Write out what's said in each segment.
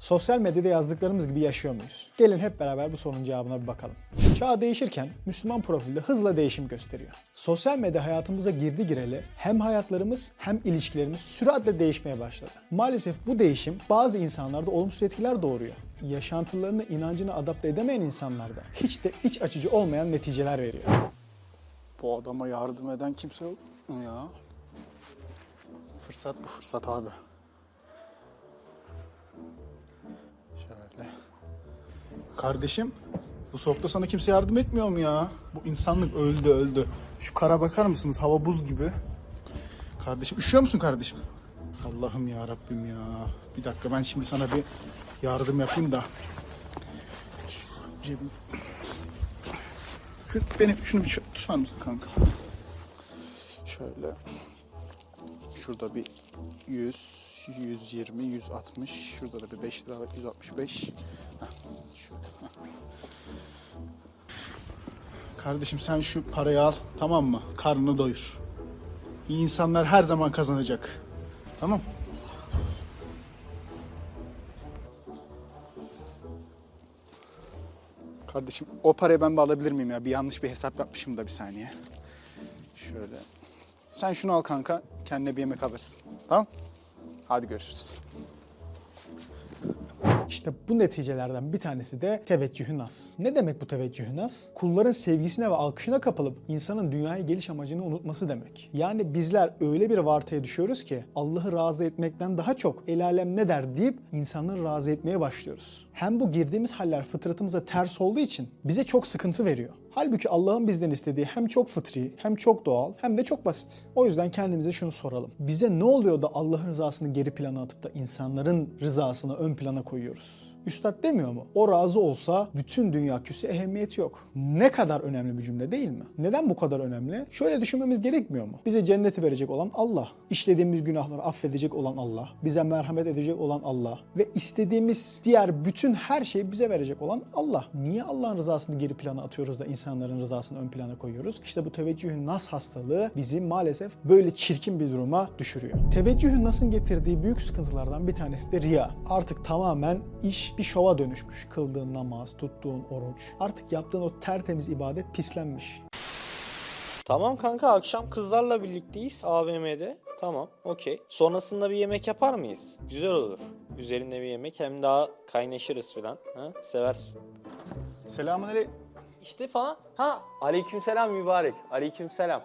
Sosyal medyada yazdıklarımız gibi yaşıyor muyuz? Gelin hep beraber bu sorunun cevabına bir bakalım. Çağ değişirken Müslüman profilde hızla değişim gösteriyor. Sosyal medya hayatımıza girdi gireli hem hayatlarımız hem ilişkilerimiz süratle değişmeye başladı. Maalesef bu değişim bazı insanlarda olumsuz etkiler doğuruyor. Yaşantılarını, inancını adapte edemeyen insanlarda hiç de iç açıcı olmayan neticeler veriyor. Bu adama yardım eden kimse yok mu ya? Fırsat bu fırsat abi. Kardeşim bu soğukta sana kimse yardım etmiyor mu ya? Bu insanlık öldü öldü. Şu kara bakar mısınız? Hava buz gibi. Kardeşim üşüyor musun kardeşim? Allah'ım ya Rabbim ya. Bir dakika ben şimdi sana bir yardım yapayım da. Cebim. Şu, benim şunu bir tutar mısın kanka? Şöyle. Şurada bir 100, 120, 160. Şurada da bir 5 lira var 165. Heh, şöyle. Kardeşim sen şu parayı al tamam mı? Karnını doyur. İyi insanlar her zaman kazanacak. Tamam. Kardeşim o parayı ben alabilir miyim ya? Bir yanlış bir hesap yapmışım da bir saniye. Şöyle. Sen şunu al kanka. Kendine bir yemek alırsın. Tamam? Hadi görüşürüz. İşte bu neticelerden bir tanesi de teveccühü nas. Ne demek bu teveccühü nas? Kulların sevgisine ve alkışına kapılıp insanın dünyaya geliş amacını unutması demek. Yani bizler öyle bir vartaya düşüyoruz ki Allah'ı razı etmekten daha çok el alem ne der deyip insanları razı etmeye başlıyoruz. Hem bu girdiğimiz haller fıtratımıza ters olduğu için bize çok sıkıntı veriyor. Halbuki Allah'ın bizden istediği hem çok fıtri, hem çok doğal, hem de çok basit. O yüzden kendimize şunu soralım. Bize ne oluyor da Allah'ın rızasını geri plana atıp da insanların rızasını ön plana koyuyoruz? Üstad demiyor mu? O razı olsa bütün dünya küsü ehemmiyeti yok. Ne kadar önemli bir cümle değil mi? Neden bu kadar önemli? Şöyle düşünmemiz gerekmiyor mu? Bize cenneti verecek olan Allah. İşlediğimiz günahları affedecek olan Allah. Bize merhamet edecek olan Allah. Ve istediğimiz diğer bütün her şeyi bize verecek olan Allah. Niye Allah'ın rızasını geri plana atıyoruz da insanların rızasını ön plana koyuyoruz? İşte bu teveccühün nas hastalığı bizi maalesef böyle çirkin bir duruma düşürüyor. Teveccühün nasın getirdiği büyük sıkıntılardan bir tanesi de riya. Artık tamamen iş bir şova dönüşmüş. Kıldığın namaz, tuttuğun oruç. Artık yaptığın o tertemiz ibadet pislenmiş. Tamam kanka akşam kızlarla birlikteyiz AVM'de. Tamam okey. Sonrasında bir yemek yapar mıyız? Güzel olur. Üzerinde bir yemek hem daha kaynaşırız falan. Ha? Seversin. Selamun aleyküm. İşte falan. Ha aleykümselam mübarek. Aleykümselam.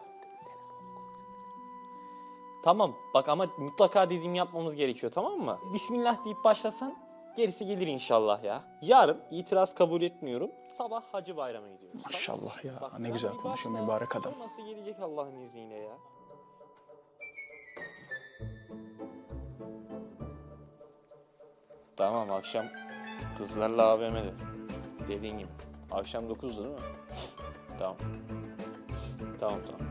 Tamam bak ama mutlaka dediğimi yapmamız gerekiyor tamam mı? Bismillah deyip başlasan gerisi gelir inşallah ya. Yarın itiraz kabul etmiyorum. Sabah hacı bayramı gidiyoruz. Maşallah ya Bak ne güzel konuşuyor mübarek adam. Sonrası gelecek Allah'ın izniyle ya. Tamam akşam kızlarla AVM'de. Dediğin gibi. Akşam 9'da değil mi? Tamam. Tamam tamam.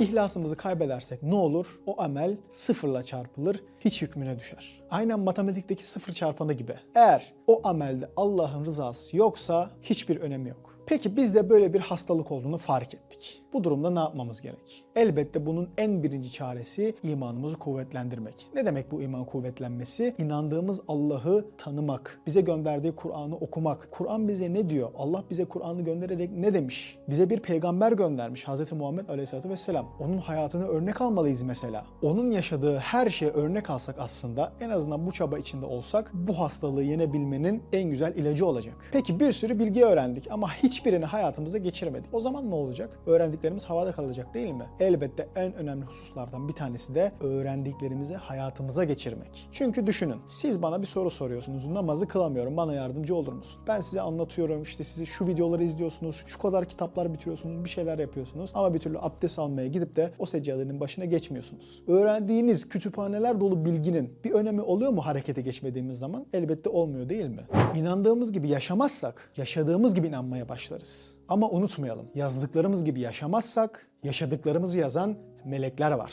İhlasımızı kaybedersek ne olur? O amel sıfırla çarpılır, hiç hükmüne düşer. Aynen matematikteki sıfır çarpanı gibi. Eğer o amelde Allah'ın rızası yoksa hiçbir önemi yok. Peki biz de böyle bir hastalık olduğunu fark ettik. Bu durumda ne yapmamız gerek? Elbette bunun en birinci çaresi imanımızı kuvvetlendirmek. Ne demek bu iman kuvvetlenmesi? İnandığımız Allah'ı tanımak, bize gönderdiği Kur'an'ı okumak. Kur'an bize ne diyor? Allah bize Kur'an'ı göndererek ne demiş? Bize bir peygamber göndermiş Hz. Muhammed Aleyhisselatü Vesselam. Onun hayatını örnek almalıyız mesela. Onun yaşadığı her şeye örnek alsak aslında en azından bu çaba içinde olsak bu hastalığı yenebilmenin en güzel ilacı olacak. Peki bir sürü bilgi öğrendik ama hiçbirini hayatımıza geçiremedik. O zaman ne olacak? Öğrendiklerimiz havada kalacak değil mi? Elbette en önemli hususlardan bir tanesi de öğrendiklerimizi hayatımıza geçirmek. Çünkü düşünün siz bana bir soru soruyorsunuz. Namazı kılamıyorum bana yardımcı olur musun? Ben size anlatıyorum işte sizi şu videoları izliyorsunuz, şu kadar kitaplar bitiriyorsunuz, bir şeyler yapıyorsunuz ama bir türlü abdest almaya gidip de o seccadenin başına geçmiyorsunuz. Öğrendiğiniz kütüphaneler dolu bilginin bir önemi oluyor mu harekete geçmediğimiz zaman? Elbette olmuyor değil mi? İnandığımız gibi yaşamazsak yaşadığımız gibi inanmaya başlarız. Ama unutmayalım yazdıklarımız gibi yaşamazsak yaşadıklarımızı yazan melekler var.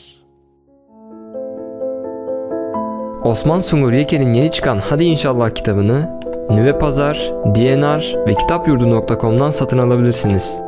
Osman Sungur Yeke'nin yeni çıkan Hadi İnşallah kitabını Nüve Pazar, DNR ve kitapyurdu.com'dan satın alabilirsiniz.